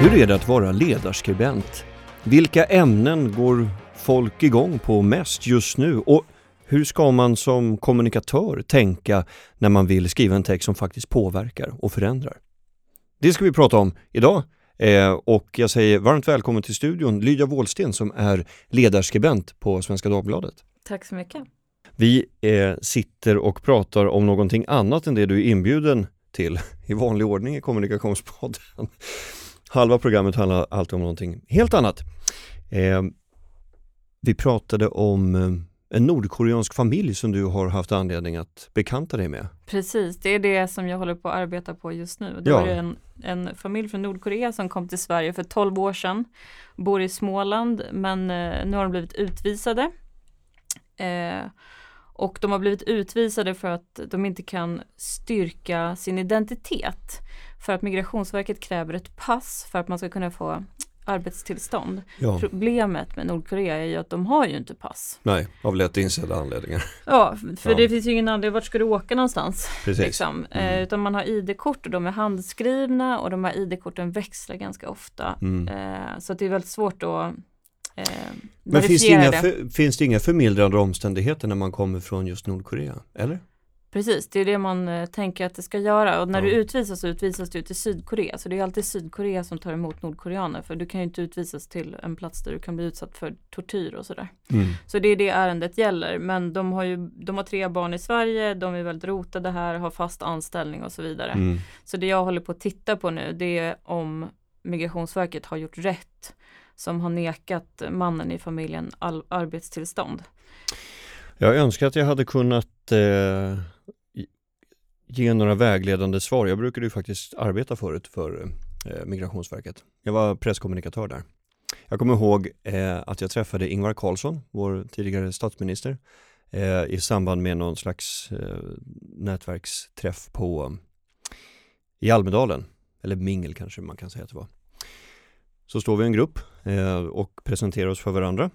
Hur är det att vara ledarskribent? Vilka ämnen går folk igång på mest just nu? Och hur ska man som kommunikatör tänka när man vill skriva en text som faktiskt påverkar och förändrar? Det ska vi prata om idag eh, och jag säger varmt välkommen till studion Lydia Wåhlsten som är ledarskribent på Svenska Dagbladet. Tack så mycket. Vi eh, sitter och pratar om någonting annat än det du är inbjuden till i vanlig ordning i Kommunikationspodden. Halva programmet handlar alltid om någonting helt annat. Eh, vi pratade om eh, en nordkoreansk familj som du har haft anledning att bekanta dig med. Precis, det är det som jag håller på att arbeta på just nu. Det Ja. var en, en familj från Nordkorea som kom till Sverige för 12 år sedan. Bor i Småland men eh, nu har de blivit utvisade. Eh, och de har blivit utvisade för att de inte kan styrka sin identitet. För att Migrationsverket kräver ett pass för att man ska kunna få arbetstillstånd. Ja. Problemet med Nordkorea är ju att de har ju inte pass. Nej, av lätt insedda anledningar. Ja, för Ja. det finns ju ingen anledning, vart ska du åka någonstans? Precis. Liksom. Mm. Eh, utan man har ID-kort och de är handskrivna och de här ID-korten växlar ganska ofta. Mm. Eh, så det är väldigt svårt att eh, Men finns det, inga det. för, finns det inga förmildrande omständigheter när man kommer från just Nordkorea? Eller? Precis, det är det man eh, tänker att det ska göra. Och när Ja. du utvisas så utvisas du till Sydkorea. Så det är alltid Sydkorea som tar emot nordkoreaner. För du kan ju inte utvisas till en plats där du kan bli utsatt för tortyr och sådär. Mm. Så det är det ärendet gäller. Men de har ju de har tre barn i Sverige, de är väldigt rotade här, har fast anställning och så vidare. Mm. Så det jag håller på att titta på nu det är om Migrationsverket har gjort rätt som har nekat mannen i familjen all arbetstillstånd. Jag önskar att jag hade kunnat eh, ge några vägledande svar. Jag brukade ju faktiskt arbeta förut för eh, Migrationsverket. Jag var presskommunikatör där. Jag kommer ihåg eh, att jag träffade Ingvar Carlsson, vår tidigare statsminister, eh, i samband med någon slags eh, nätverksträff på i Almedalen, eller mingel kanske man kan säga att det var. Så står vi i en grupp eh, och presenterar oss för varandra.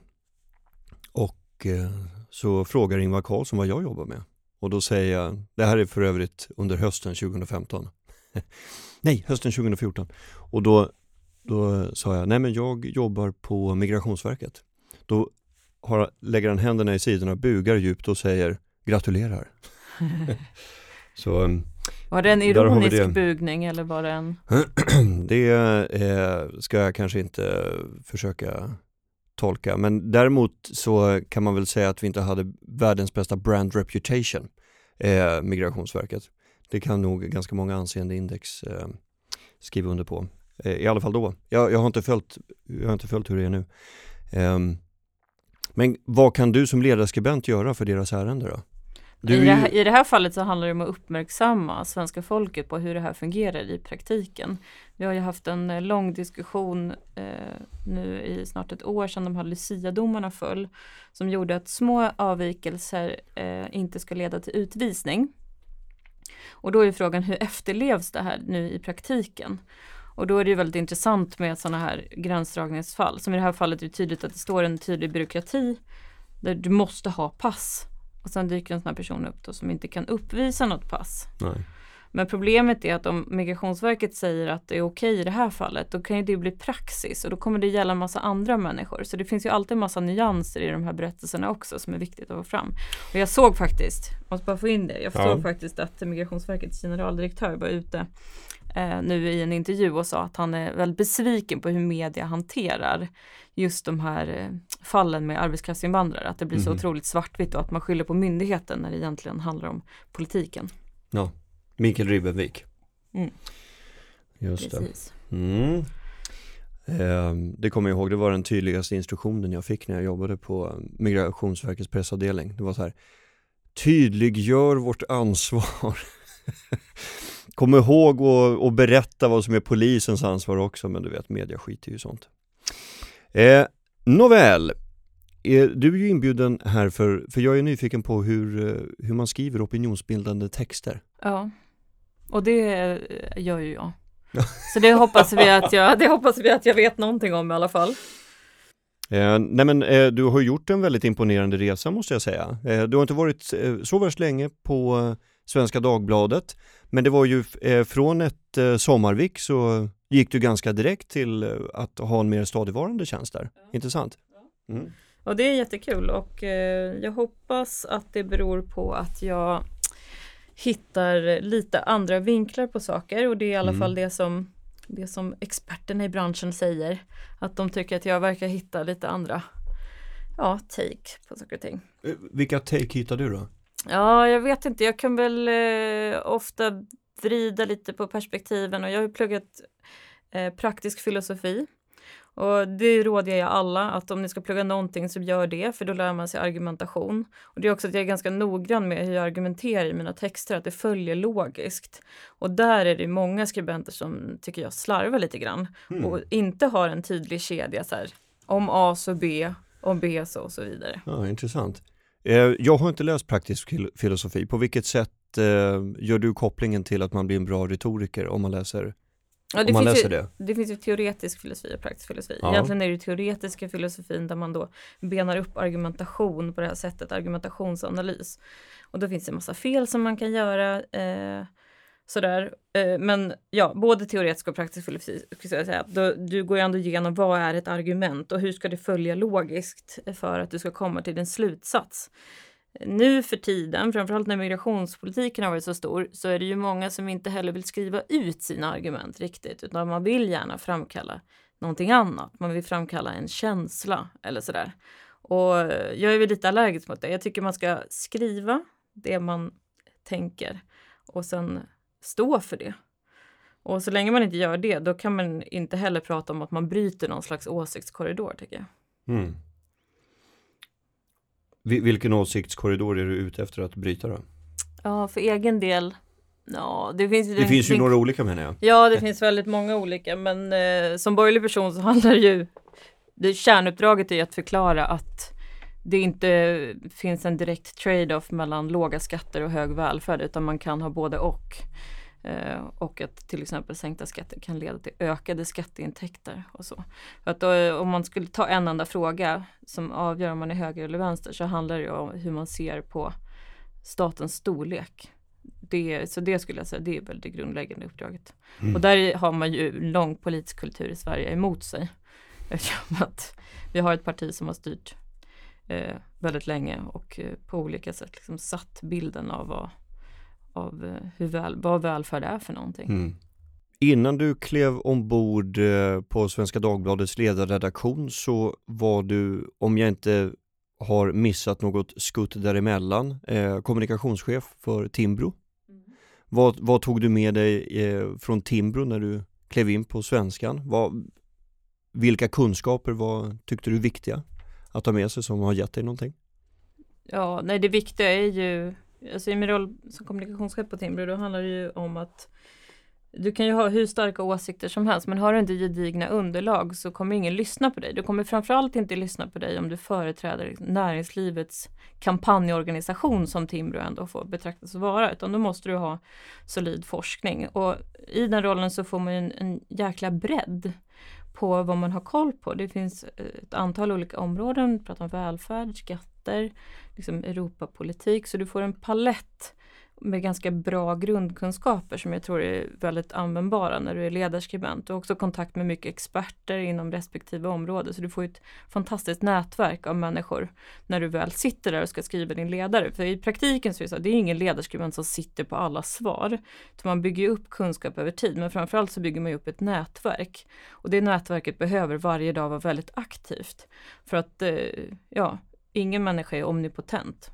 Och eh, så frågar Ingvar Carlsson vad jag jobbar med. Och då säger jag, det här är för övrigt under hösten 2015. nej, hösten 2014. Och då, då sa jag, nej men jag jobbar på Migrationsverket. Då har, lägger han händerna i sidorna, bugar djupt och säger gratulerar. Så eh, Var det en ironisk det. bugning eller var det en det eh, ska jag kanske inte försöka tolka. Men däremot så kan man väl säga att vi inte hade världens bästa brand reputation, eh, Migrationsverket. Det kan nog ganska många anseendeindex eh, skriva under på. Eh, I alla fall då. Jag, jag, har inte följt, jag har inte följt hur det är nu. Eh, men vad kan du som ledarskribent göra för deras ärende då? Du I, det här, I det här fallet så handlar det om att uppmärksamma svenska folket på hur det här fungerar i praktiken. Vi har ju haft en eh, lång diskussion eh, nu i snart ett år sedan de här Lucia-domarna föll som gjorde att små avvikelser eh, inte ska leda till utvisning. Och då är frågan hur efterlevs det här nu i praktiken? Och då är det ju väldigt intressant med sådana här gränsdragningsfall. Som i det här fallet är det tydligt att det står en tydlig byråkrati där du måste ha pass. Och sen dyker en sån här person upp då som inte kan uppvisa något pass. Nej. Men problemet är att om Migrationsverket säger att det är okej i det här fallet, då kan ju det bli praxis och då kommer det gälla en massa andra människor. Så det finns ju alltid en massa nyanser i de här berättelserna också som är viktigt att få fram. Och jag såg faktiskt, måste bara få in det, jag Ja. såg faktiskt att Migrationsverkets generaldirektör var ute eh, nu i en intervju och sa att han är väldigt besviken på hur media hanterar just de här eh, fallen med arbetskraftsinvandrare. Att det blir så Mhm. otroligt svartvitt och att man skyller på myndigheten när det egentligen handlar om politiken. Ja, Mikael Ribbenvik. Mm. Just det. Precis. Mm. Eh, det kommer jag ihåg, det var den tydligaste instruktionen jag fick när jag jobbade på Migrationsverkets pressavdelning. Det var så här, tydliggör vårt ansvar. Kom ihåg att berätta vad som är polisens ansvar också, men du vet, media skiter ju i sånt. Eh, nåväl, eh, du är ju inbjuden här för, för jag är nyfiken på hur, eh, hur man skriver opinionsbildande texter. Ja, och det eh, gör ju jag. Så det hoppas, vi att jag, det hoppas vi att jag vet någonting om i alla fall. Eh, nej men eh, du har gjort en väldigt imponerande resa måste jag säga. Eh, du har inte varit så värst länge på Svenska Dagbladet, men det var ju eh, från ett eh, sommarvik så gick du ganska direkt till att ha en mer stadigvarande tjänst där. Ja. Intressant. Mm. Och det är jättekul och jag hoppas att det beror på att jag hittar lite andra vinklar på saker och det är i alla mm. fall det som, det som experterna i branschen säger. Att de tycker att jag verkar hitta lite andra ja, take på saker och ting. Eh, vilka take hittar du då? Ja, jag vet inte. Jag kan väl eh, ofta vrida lite på perspektiven och jag har pluggat eh, praktisk filosofi och det råder jag alla att om ni ska plugga någonting så gör det för då lär man sig argumentation. Och det är också att jag är ganska noggrann med hur jag argumenterar i mina texter, att det följer logiskt. Och där är det många skribenter som tycker jag slarvar lite grann mm. och inte har en tydlig kedja så här, om A så B, om B så och så vidare. Ja, intressant. Eh, jag har inte läst praktisk filosofi. På vilket sätt eh, gör du kopplingen till att man blir en bra retoriker om man läser Ja, det, finns ju, det. det finns ju teoretisk filosofi och praktisk filosofi. Ja. Egentligen är det teoretiska filosofin där man då benar upp argumentation på det här sättet, argumentationsanalys. Och då finns det en massa fel som man kan göra. Eh, sådär. Eh, men ja, både teoretisk och praktisk filosofi, skulle jag säga. Du, du går ju ändå igenom vad är ett argument och hur ska det följa logiskt för att du ska komma till din slutsats nu för tiden, framförallt när migrationspolitiken har varit så stor, så är det ju många som inte heller vill skriva ut sina argument riktigt, utan man vill gärna framkalla någonting annat. Man vill framkalla en känsla eller sådär. Och eh, jag är väl lite allergisk mot det. Jag tycker man ska skriva det man tänker och sen stå för det. Och så länge man inte gör det, då kan man inte heller prata om att man bryter någon slags åsiktskorridor, tycker jag. Mm. Vilken åsiktskorridor är du ute efter att bryta då? Ja, för egen del Ja, det finns, det, det finns ju några olika menar jag. Ja, det finns väldigt många olika, men eh, som borgerlig person så handlar det ju det, Kärnuppdraget är ju att förklara att det inte finns en direkt trade-off mellan låga skatter och hög välfärd, utan man kan ha både och. Eh, och att till exempel sänkta skatter kan leda till ökade skatteintäkter och så. För att då, om man skulle ta en enda fråga som avgör om man är höger eller vänster så handlar det om hur man ser på statens storlek. Det, så det skulle jag säga, det är väl det grundläggande uppdraget. Mm. Och där har man ju lång politisk kultur i Sverige emot sig. Eftersom att vi har ett parti som har styrt eh, väldigt länge och eh, på olika sätt liksom satt bilden av vad av eh, hur väl, vad välfärd är för någonting. Mm. Innan du klev ombord eh, på Svenska Dagbladets ledarredaktion så var du, om jag inte har missat något skutt däremellan, eh, kommunikationschef för Timbro. Mm. Vad, vad, tog du med dig eh, från Timbro när du klev in på Svenskan? Vad, vilka kunskaper var, tyckte du viktiga att ha med sig som har gett dig någonting? Ja, nej det viktiga är ju alltså i min roll som kommunikationschef på Timbro, då handlar det ju om att du kan ju ha hur starka åsikter som helst, men har du inte gedigna underlag så kommer ingen lyssna på dig. Du kommer framförallt inte lyssna på dig om du företräder näringslivets kampanjorganisation som Timbro ändå får betraktas vara, utan då måste du ha solid forskning. Och i den rollen så får man en, en jäkla bredd på vad man har koll på. Det finns ett antal olika områden, vi pratar om välfärd, skatter, liksom Europapolitik. Så du får en palett med ganska bra grundkunskaper som jag tror är väldigt användbara när du är ledarskribent. Du har också kontakt med mycket experter inom respektive område så du får ett fantastiskt nätverk av människor när du väl sitter där och ska skriva din ledare. För i praktiken så är det så att det är ingen ledarskribent som sitter på alla svar. Man bygger upp kunskap över tid men framförallt så bygger man upp ett nätverk. Och det nätverket behöver varje dag vara väldigt aktivt. För att eh, ja, ingen människa är omnipotent.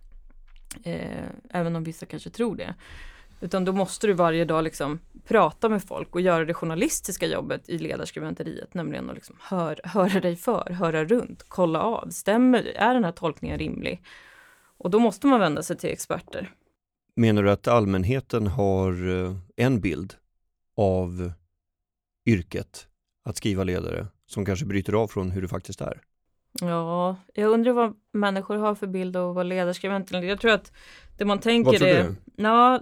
Eh, även om vissa kanske tror det. Utan då måste du varje dag liksom prata med folk och göra det journalistiska jobbet i ledarskribenteriet, nämligen att liksom hör, höra dig för, höra runt, kolla av, stämmer, är den här tolkningen rimlig? Och då måste man vända sig till experter. Menar du att allmänheten har eh, en bild av yrket att skriva ledare som kanske bryter av från hur det faktiskt är? Ja, jag undrar vad människor har för bild av vad ledarskribenter Jag tror att det man tänker vad tror är, du? ja,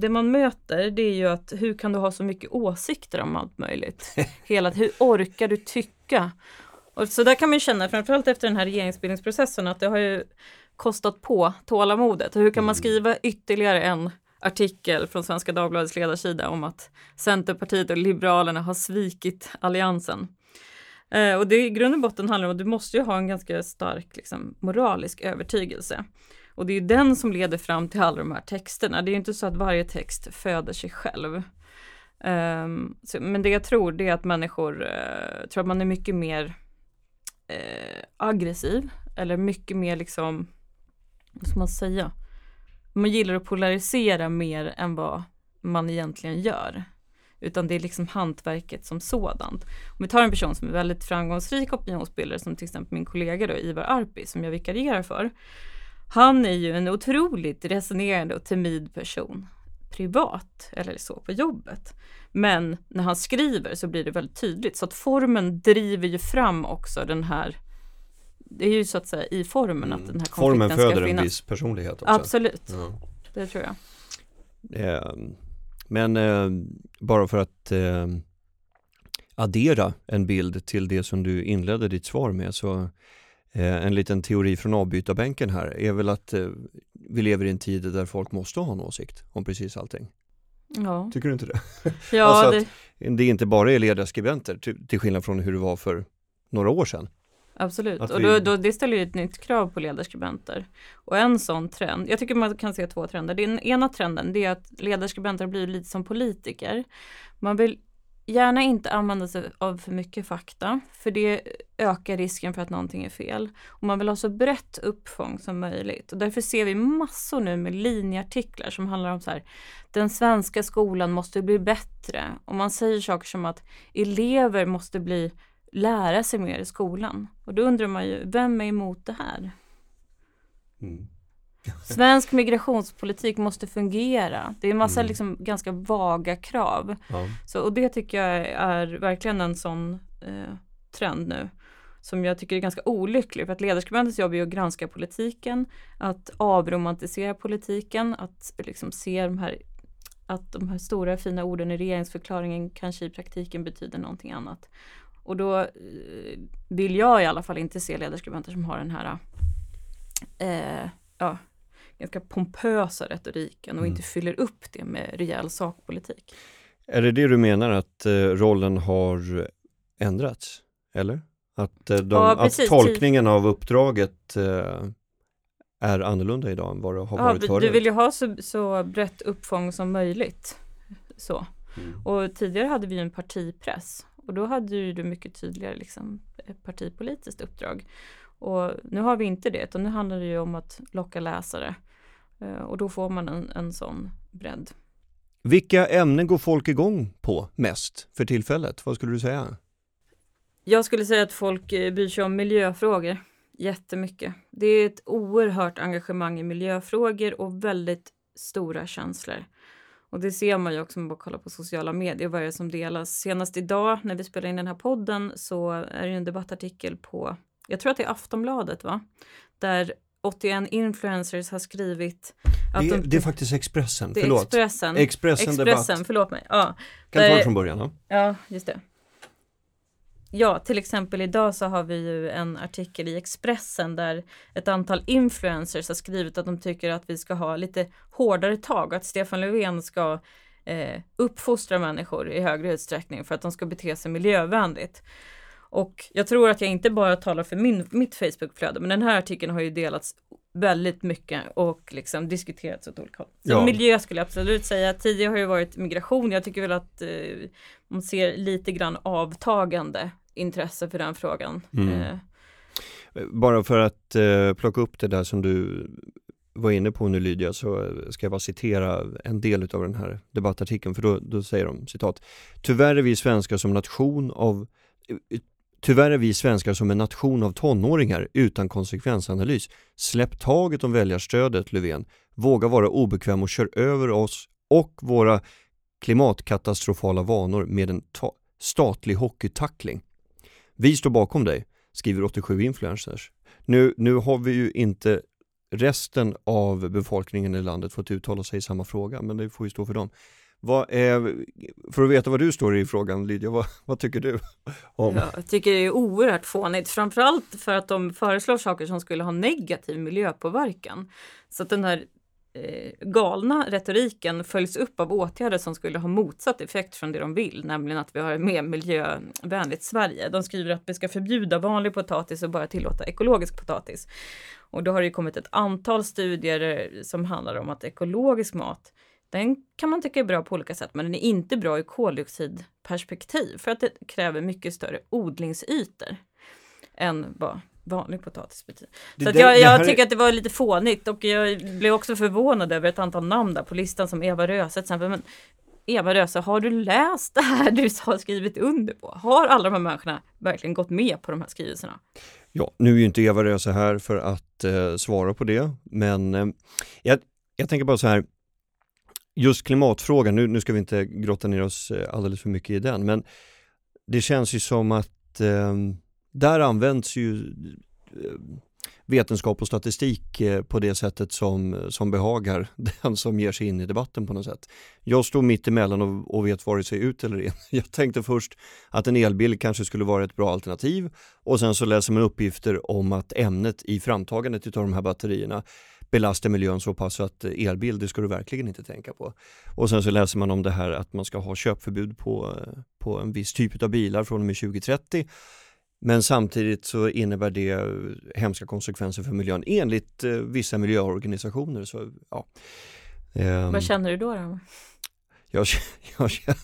det man möter det är ju att hur kan du ha så mycket åsikter om allt möjligt? Hela, hur orkar du tycka? Och så där kan man känna, framförallt efter den här regeringsbildningsprocessen, att det har ju kostat på tålamodet. Hur kan man Mm. skriva ytterligare en artikel från Svenska Dagbladets ledarsida om att Centerpartiet och Liberalerna har svikit alliansen. Eh, och det i grund och botten handlar om att du måste ju ha en ganska stark liksom, moralisk övertygelse. Och det är ju den som leder fram till alla de här texterna. Det är ju inte så att varje text föder sig själv. Um, så, men det jag tror det är att människor uh, tror att man är mycket mer uh, aggressiv eller mycket mer liksom, vad ska man säga? Man gillar att polarisera mer än vad man egentligen gör. Utan det är liksom hantverket som sådant. Om vi tar en person som är väldigt framgångsrik opinionsbildare som till exempel min kollega då, Ivar Arpi som jag vikarierar för. Han är ju en otroligt resonerande och timid person privat eller så på jobbet. Men när han skriver så blir det väldigt tydligt så att formen driver ju fram också den här det är ju så att säga i formen att den här konflikten Mm. Formen föder ska en finnas. viss personlighet också. Absolut, Ja. det tror jag. Men eh, bara för att eh, addera en bild till det som du inledde ditt svar med så eh, en liten teori från avbytarbänken här är väl att eh, vi lever i en tid där folk måste ha en åsikt om precis allting. Ja, Tycker du inte det? ja Alltså det, att- Det är inte bara är ledarskribenter till, till skillnad från hur det var för några år sedan. Absolut, Att och då, då, det ställer ju ett nytt krav på ledarskribenter. Och en sån trend, jag tycker man kan se två trender. Den ena trenden det är att ledarskribenter blivit lite som politiker. Man vill gärna inte använda sig av för mycket fakta, för det ökar risken för att någonting är fel. Och man vill ha så brett uppfång som möjligt. Och därför ser vi massor nu med linjeartiklar som handlar om så här, den svenska skolan måste bli bättre. Och man säger saker som att elever måste bli lära sig mer i skolan. Och då undrar man ju, vem är emot det här? Svensk migrationspolitik måste fungera. Det är en massa Mm. liksom ganska vaga krav. Ja. Så, och det tycker jag är verkligen en sån eh, trend nu. Som jag tycker är ganska olycklig. För att ledarskribentens jobb är att granska politiken. Att avromantisera politiken. Att liksom se de här att de här stora fina orden i regeringsförklaringen kanske i praktiken betyder någonting annat. Och då eh, vill jag i alla fall inte se ledarskribenter som har den här eh, ja, ganska pompösa retoriken och Mm. inte fyller upp det med rejäl sakpolitik. Är det det du menar att eh, rollen har ändrats? Eller? Att, eh, de, Ja, att precis. tolkningen av uppdraget eh, är annorlunda idag än vad det har Ja, varit du förut? vill ju ha så, så brett uppfång som möjligt. Så. Mm. Och tidigare hade vi en partipress och då hade ju du mycket tydligare liksom, ett partipolitiskt uppdrag. Och nu har vi inte det, utan nu handlar det ju om att locka läsare. Eh, Och då får man en, en sån bredd. Vilka ämnen går folk igång på mest för tillfället? Vad skulle du säga? Jag skulle säga att folk eh, bryr sig om miljöfrågor jättemycket. Det är ett oerhört engagemang i miljöfrågor och väldigt stora känslor. Och det ser man ju också om man bara kollar på sociala medier, vad är det som delas. Senast idag när vi spelar in den här podden så är det en debattartikel på, jag tror att det är Aftonbladet va? Där 81 influencers har skrivit att Det, de, det är faktiskt Expressen, det är förlåt. Expressen. Expressen, Expressen, Debatt. förlåt mig. Ja, Kan ta det från början. Ja. Ja, just det. Ja, till exempel idag så har vi ju en artikel i Expressen där ett antal influencers har skrivit att de tycker att vi ska ha lite hårdare tag, att Stefan Löfven ska eh, uppfostra människor i högre utsträckning för att de ska bete sig miljövänligt. Och jag tror att jag inte bara talar för min, mitt Facebookflöde, men den här artikeln har ju delats väldigt mycket och liksom diskuterats åt olika håll. Så Ja. miljö skulle jag absolut säga. Tidigare har ju varit migration. Jag tycker väl att eh, man ser lite grann avtagande intresse för den frågan. Mm. Eh, Bara för att eh, plocka upp det där som du var inne på nu Lydia så ska jag bara citera en del av den här debattartikeln för då, då säger de citat Tyvärr är vi svenskar som nation av Tyvärr är vi svenskar som en nation av tonåringar utan konsekvensanalys. Släpp taget om väljarstödet Löfven. Våga vara obekväm och kör över oss och våra klimatkatastrofala vanor med en statlig hockeytackling. Vi står bakom dig, skriver 87 influencers. Nu, nu har vi ju inte resten av befolkningen i landet fått uttala sig i samma fråga, men det får ju stå för dem. Vad är, för att veta vad du står i frågan Lydia, vad, vad tycker du? Om? Jag tycker det är oerhört fånigt, framförallt för att de föreslår saker som skulle ha negativ miljöpåverkan. Så att den här Eh, galna retoriken följs upp av åtgärder som skulle ha motsatt effekt från det de vill, nämligen att vi har ett mer miljövänligt Sverige. De skriver att vi ska förbjuda vanlig potatis och bara tillåta ekologisk potatis. Och då har det kommit ett antal studier eh, som handlar om att ekologisk mat den kan man tycka är bra på olika sätt, men den är inte bra i koldioxidperspektiv för att det kräver mycket större odlingsytor än vad vanlig potatis betyder. Så det, jag, jag tycker är... att det var lite fånigt och jag blev också förvånad över ett antal namn där på listan som Eva Röse till exempel. Men Eva Röse, har du läst det här du har skrivit under på? Har alla de här människorna verkligen gått med på de här skrivelserna? Ja, nu är ju inte Eva Röse här för att eh, svara på det, men eh, jag, jag tänker bara så här, just klimatfrågan, nu, nu ska vi inte grotta ner oss eh, alldeles för mycket i den, men det känns ju som att eh, där används ju eh, vetenskap och statistik eh, på det sättet som, som behagar den som ger sig in i debatten på något sätt. Jag står mitt emellan och, och vet vare sig ut eller in. Jag tänkte först att en elbil kanske skulle vara ett bra alternativ och sen så läser man uppgifter om att ämnet i framtagandet av de här batterierna belastar miljön så pass att eh, elbil, det ska du verkligen inte tänka på. Och sen så läser man om det här att man ska ha köpförbud på, på en viss typ av bilar från och med 2030. Men samtidigt så innebär det hemska konsekvenser för miljön enligt eh, vissa miljöorganisationer. Så, ja. Ehm, Vad känner du då? då? Jag, jag känner,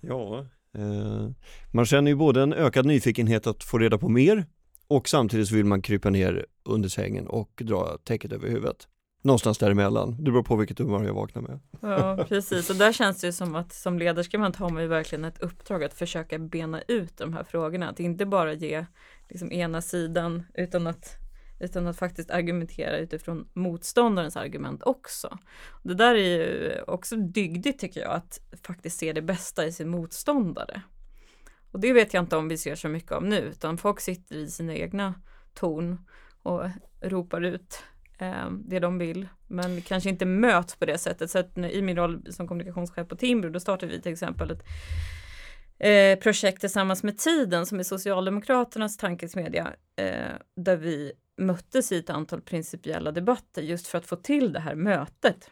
ja, eh, man känner ju både en ökad nyfikenhet att få reda på mer och samtidigt så vill man krypa ner under sängen och dra täcket över huvudet. Någonstans däremellan, det beror på vilket humör jag vaknar med. Ja precis, och där känns det som att som ledarskribent har man ju verkligen ett uppdrag att försöka bena ut de här frågorna. Att inte bara ge liksom ena sidan utan att utan att faktiskt argumentera utifrån motståndarens argument också. Det där är ju också dygdigt tycker jag, att faktiskt se det bästa i sin motståndare. Och det vet jag inte om vi ser så mycket av nu, utan folk sitter i sina egna torn och ropar ut Eh, det de vill, men kanske inte möts på det sättet. Så att i min roll som kommunikationschef på Timbro, då startade vi till exempel ett eh, projekt tillsammans med Tiden som är Socialdemokraternas tankesmedja, eh, där vi möttes i ett antal principiella debatter just för att få till det här mötet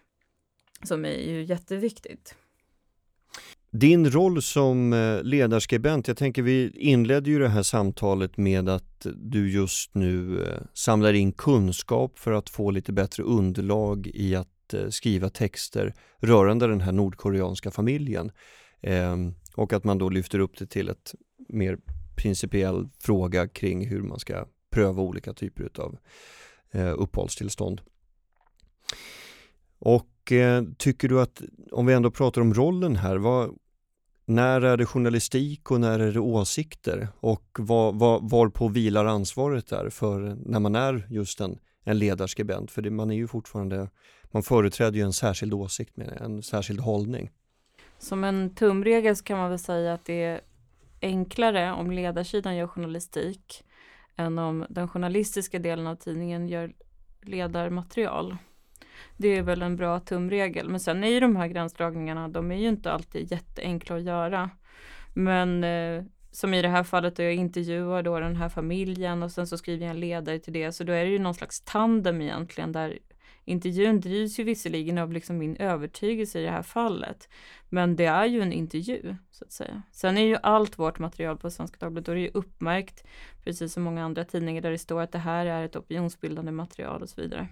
som är ju jätteviktigt. Din roll som eh, ledarskribent, jag tänker vi inledde ju det här samtalet med att du just nu eh, samlar in kunskap för att få lite bättre underlag i att eh, skriva texter rörande den här nordkoreanska familjen. Ehm, och att man då lyfter upp det till ett mer principiell fråga kring hur man ska pröva olika typer av uppehållstillstånd. Och tycker du att, om vi ändå pratar om rollen här, vad, när är det journalistik och när är det åsikter? Och var, var, var på vilar ansvaret där för när man är just en, en ledarskribent? För det, man är ju fortfarande, man företräder ju en särskild åsikt med en särskild hållning. Som en tumregel så kan man väl säga att det är enklare om ledarsidan gör journalistik än om den journalistiska delen av tidningen gör ledarmaterial. Det är väl en bra tumregel. Men sen är ju de här gränsdragningarna, de är ju inte alltid jätteenkla att göra. Men eh, som i det här fallet då jag intervjuar då den här familjen och sen så skriver jag en ledare till det. Så då är det ju någon slags tandem egentligen där intervjun drivs ju visserligen av liksom min övertygelse i det här fallet. Men det är ju en intervju så att säga. Sen är ju allt vårt material på Svenska Dagbladet, då är det ju uppmärkt precis som många andra tidningar där det står att det här är ett opinionsbildande material och så vidare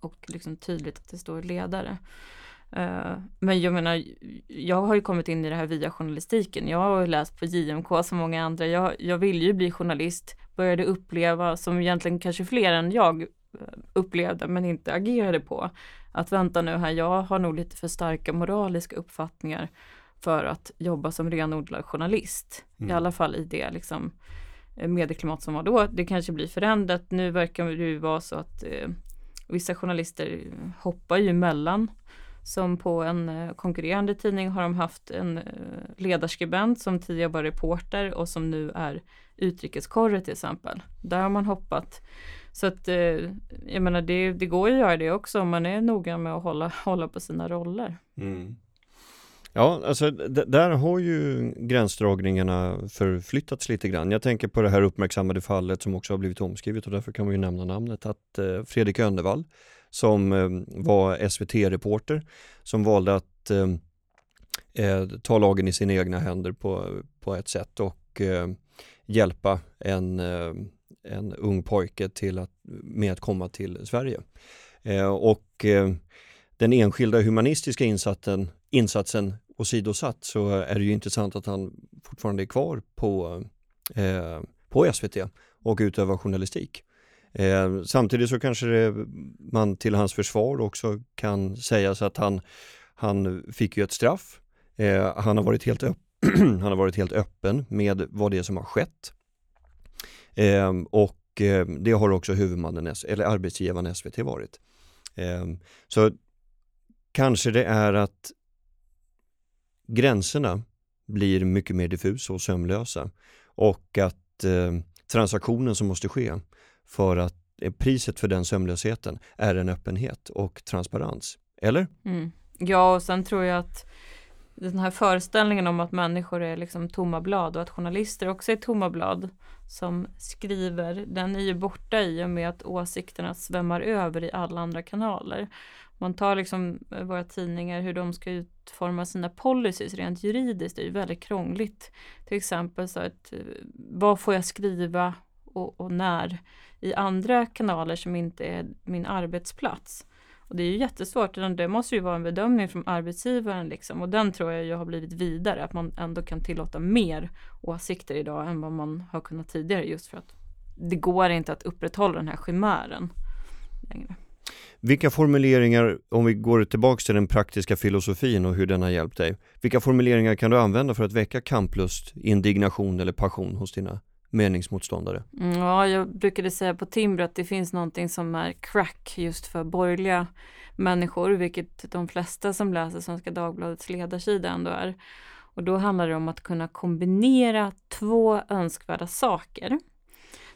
och liksom tydligt att det står ledare. Uh, men jag menar, jag har ju kommit in i det här via journalistiken. Jag har läst på JMK som många andra. Jag, jag ville ju bli journalist, började uppleva, som egentligen kanske fler än jag upplevde men inte agerade på. Att vänta nu här, jag har nog lite för starka moraliska uppfattningar för att jobba som renodlad journalist. Mm. I alla fall i det liksom eh, medieklimat som var då. Det kanske blir förändrat. Nu verkar det ju vara så att eh, vissa journalister hoppar ju emellan. Som på en eh, konkurrerande tidning har de haft en eh, ledarskribent som tidigare var reporter och som nu är utrikeskorre till exempel. Där har man hoppat. Så att eh, jag menar det, det går ju att göra det också om man är noga med att hålla, hålla på sina roller. Mm. Ja, alltså där har ju gränsdragningarna förflyttats lite grann. Jag tänker på det här uppmärksammade fallet som också har blivit omskrivet och därför kan man ju nämna namnet att eh, Fredrik Önnevall som eh, var SVT-reporter som valde att eh, eh, ta lagen i sina egna händer på, på ett sätt och eh, hjälpa en, eh, en ung pojke till att, med att komma till Sverige. Eh, och eh, den enskilda humanistiska insatsen, insatsen åsidosatt så är det ju intressant att han fortfarande är kvar på, eh, på SVT och utövar journalistik. Eh, samtidigt så kanske det, man till hans försvar också kan säga så att han, han fick ju ett straff. Eh, han, har varit helt han har varit helt öppen med vad det är som har skett. Eh, och eh, det har också huvudmannen, eller arbetsgivaren SVT varit. Eh, så kanske det är att gränserna blir mycket mer diffusa och sömlösa och att eh, transaktionen som måste ske för att eh, priset för den sömnlösheten är en öppenhet och transparens. Eller? Mm. Ja, och sen tror jag att den här föreställningen om att människor är liksom tomma blad och att journalister också är tomma blad som skriver, den är ju borta i och med att åsikterna svämmar över i alla andra kanaler. Man tar liksom eh, våra tidningar, hur de ska utforma sina policies rent juridiskt, det är ju väldigt krångligt. Till exempel så att eh, vad får jag skriva och, och när i andra kanaler som inte är min arbetsplats. Och det är ju jättesvårt, det måste ju vara en bedömning från arbetsgivaren liksom. Och den tror jag ju har blivit vidare, att man ändå kan tillåta mer åsikter idag än vad man har kunnat tidigare just för att det går inte att upprätthålla den här chimären längre. Vilka formuleringar, om vi går tillbaks till den praktiska filosofin och hur den har hjälpt dig, vilka formuleringar kan du använda för att väcka kamplust, indignation eller passion hos dina meningsmotståndare? Mm, ja, jag brukade säga på Timbro att det finns någonting som är crack just för borgerliga människor, vilket de flesta som läser Svenska Dagbladets ledarsida ändå är. Och då handlar det om att kunna kombinera två önskvärda saker.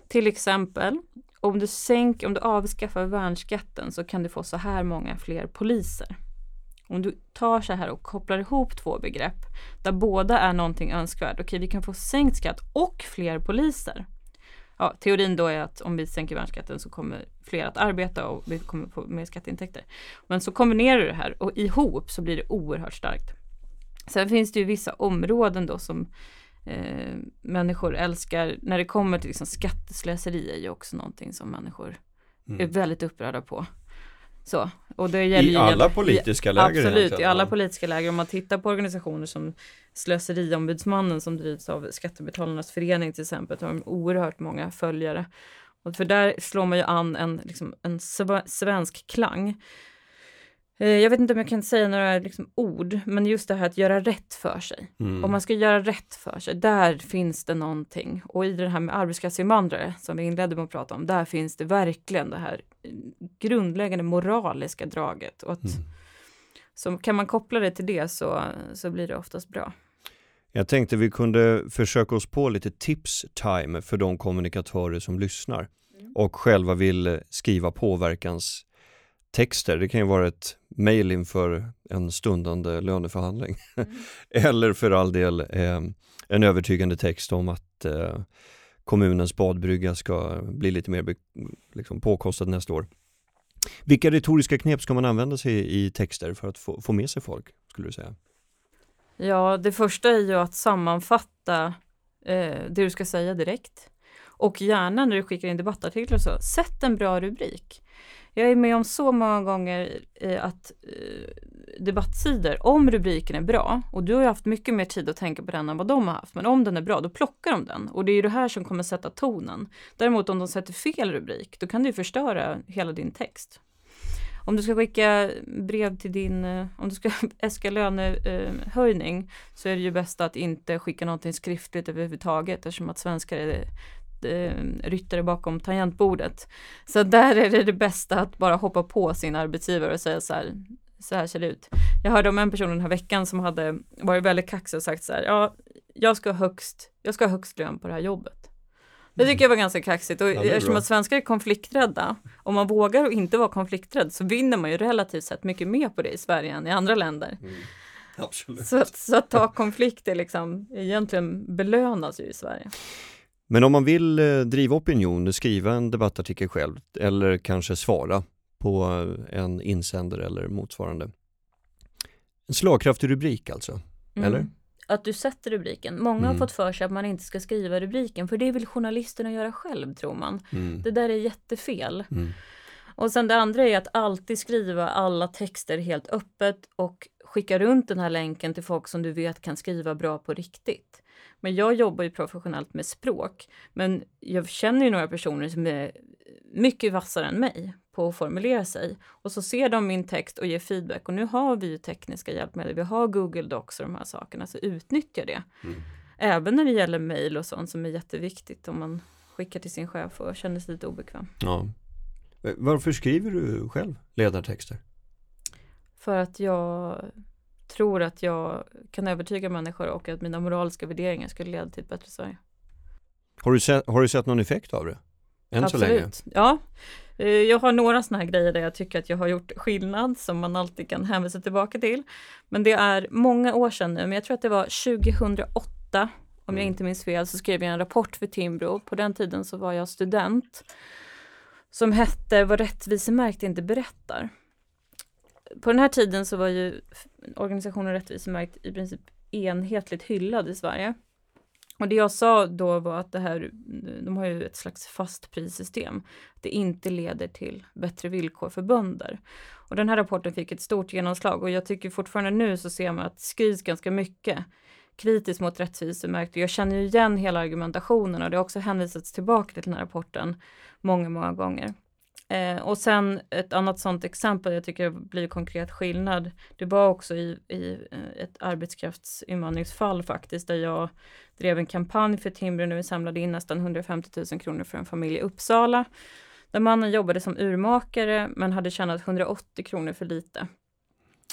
Till exempel, om du, sänk, om du avskaffar värnskatten så kan du få så här många fler poliser. Om du tar så här och kopplar ihop två begrepp där båda är någonting önskvärt. Okej, vi kan få sänkt skatt och fler poliser. Ja, teorin då är att om vi sänker värnskatten så kommer fler att arbeta och vi kommer få mer skatteintäkter. Men så kombinerar du det här och ihop så blir det oerhört starkt. Sen finns det ju vissa områden då som eh, människor älskar. När det kommer till liksom skatteslöseri är ju också någonting som människor mm. är väldigt upprörda på. Så, och det gäller I alla politiska läger? Absolut, i alla politiska läger. Om man tittar på organisationer som Slöseriombudsmannen som drivs av Skattebetalarnas förening till exempel, har de oerhört många följare. Och för där slår man ju an en, liksom, en svensk klang. Eh, jag vet inte om jag kan säga några liksom, ord, men just det här att göra rätt för sig. Mm. Om man ska göra rätt för sig, där finns det någonting. Och i det här med arbetskraftsinvandrare, som vi inledde med att prata om, där finns det verkligen det här grundläggande moraliska draget. Och att, mm. Så kan man koppla det till det så, så blir det oftast bra. Jag tänkte vi kunde försöka oss på lite tips-time för de kommunikatörer som lyssnar mm. och själva vill skriva påverkanstexter. Det kan ju vara ett mejl inför en stundande löneförhandling. Mm. Eller för all del eh, en övertygande text om att eh, kommunens badbrygga ska bli lite mer liksom, påkostad nästa år. Vilka retoriska knep ska man använda sig i texter för att få, få med sig folk, skulle du säga? Ja, det första är ju att sammanfatta eh, det du ska säga direkt. Och gärna när du skickar in debattartiklar så, sätt en bra rubrik. Jag är med om så många gånger att eh, debattsidor, om rubriken är bra, och du har ju haft mycket mer tid att tänka på den än vad de har haft, men om den är bra, då plockar de den. Och det är ju det här som kommer sätta tonen. Däremot om de sätter fel rubrik, då kan det förstöra hela din text. Om du ska skicka brev till din, eh, om du ska äska lönehöjning så är det ju bäst att inte skicka någonting skriftligt överhuvudtaget eftersom att svenskar är eh, ryttare bakom tangentbordet. Så där är det det bästa att bara hoppa på sin arbetsgivare och säga så här, så här ser det ut. Jag hörde om en person den här veckan som hade varit väldigt kaxig och sagt så här, ja, jag ska ha högst, jag ska ha högst lön på det här jobbet. Det tycker jag var ganska kaxigt och ja, eftersom att svenskar är konflikträdda, om man vågar och inte vara konflikträdd så vinner man ju relativt sett mycket mer på det i Sverige än i andra länder. Mm. Absolut. Så att, så att ta konflikter liksom egentligen belönas ju i Sverige. Men om man vill eh, driva opinion, skriva en debattartikel själv eller kanske svara på en insändare eller motsvarande. En slagkraftig rubrik alltså, mm. eller? att du sätter rubriken. Många mm. har fått för sig att man inte ska skriva rubriken för det vill journalisterna göra själv tror man. Mm. Det där är jättefel. Mm. Och sen det andra är att alltid skriva alla texter helt öppet och skicka runt den här länken till folk som du vet kan skriva bra på riktigt. Men jag jobbar ju professionellt med språk, men jag känner ju några personer som är mycket vassare än mig på att formulera sig. Och så ser de min text och ger feedback. Och nu har vi ju tekniska hjälpmedel. Vi har Google Docs och de här sakerna, så utnyttja det. Mm. Även när det gäller mejl och sånt som är jätteviktigt om man skickar till sin chef och känner sig lite obekväm. Ja. Varför skriver du själv ledartexter? För att jag tror att jag kan övertyga människor och att mina moraliska värderingar skulle leda till ett bättre Sverige. Har du sett, har du sett någon effekt av det? Än Absolut. så länge? Ja, eh, jag har några sådana här grejer där jag tycker att jag har gjort skillnad som man alltid kan hänvisa tillbaka till. Men det är många år sedan nu, men jag tror att det var 2008 om jag mm. inte minns fel, så skrev jag en rapport för Timbro. På den tiden så var jag student. Som hette Vad rättvisemärkt inte berättar. På den här tiden så var ju organisationen Rättvisemärkt i princip enhetligt hyllad i Sverige. Och det jag sa då var att det här, de har ju ett slags fastprissystem. Det inte leder till bättre villkor för bönder. Och den här rapporten fick ett stort genomslag och jag tycker fortfarande nu så ser man att det skrivs ganska mycket kritiskt mot rättvisemärkt. Jag känner ju igen hela argumentationen och det har också hänvisats tillbaka till den här rapporten många, många gånger. Eh, och sen ett annat sådant exempel, jag tycker det blir konkret skillnad. Det var också i, i eh, ett arbetskraftsinvandringsfall faktiskt, där jag drev en kampanj för Timbro när vi samlade in nästan 150 000 kronor för en familj i Uppsala. Där mannen jobbade som urmakare men hade tjänat 180 kronor för lite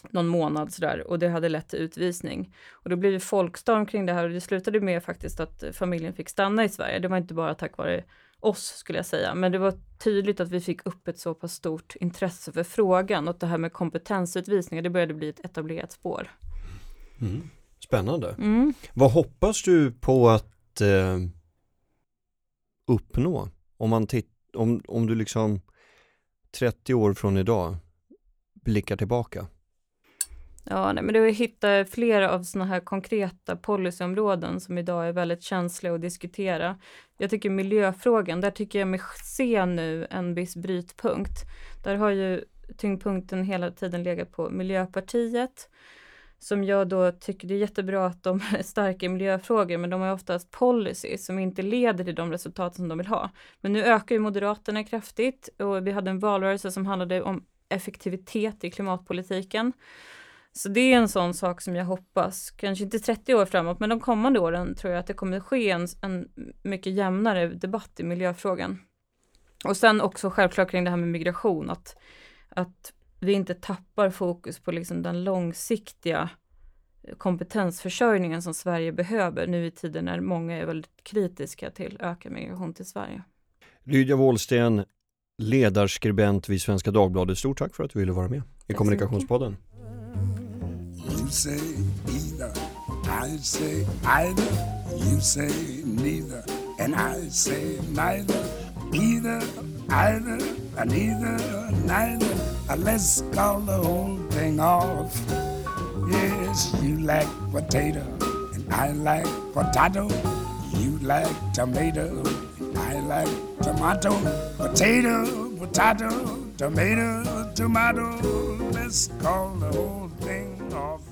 någon månad sådär och det hade lett till utvisning. Och då blev det folkstorm kring det här och det slutade med faktiskt att familjen fick stanna i Sverige. Det var inte bara tack vare oss skulle jag säga, men det var tydligt att vi fick upp ett så pass stort intresse för frågan och det här med kompetensutvisningar, det började bli ett etablerat spår. Mm. Spännande. Mm. Vad hoppas du på att eh, uppnå? Om, man om, om du liksom 30 år från idag blickar tillbaka? Ja, nej, men det har hittat flera av sådana här konkreta policyområden som idag är väldigt känsliga att diskutera. Jag tycker miljöfrågan, där tycker jag mig se nu en viss brytpunkt. Där har ju tyngdpunkten hela tiden legat på Miljöpartiet som jag då tycker det är jättebra att de är starka i miljöfrågor, men de har oftast policy som inte leder till de resultat som de vill ha. Men nu ökar ju Moderaterna kraftigt och vi hade en valrörelse som handlade om effektivitet i klimatpolitiken. Så det är en sån sak som jag hoppas, kanske inte 30 år framåt, men de kommande åren tror jag att det kommer ske en, en mycket jämnare debatt i miljöfrågan. Och sen också självklart kring det här med migration, att, att vi inte tappar fokus på liksom den långsiktiga kompetensförsörjningen som Sverige behöver nu i tider när många är väldigt kritiska till ökad migration till Sverige. Lydia Wåhlsten, ledarskribent vid Svenska Dagbladet. Stort tack för att du ville vara med i Kommunikationspodden. Say either, I say either, you say neither, and I say neither, either, either, neither, neither. Let's call the whole thing off. Yes, you like potato, and I like potato. You like tomato, I like tomato, potato, potato, tomato, tomato. Let's call the whole thing off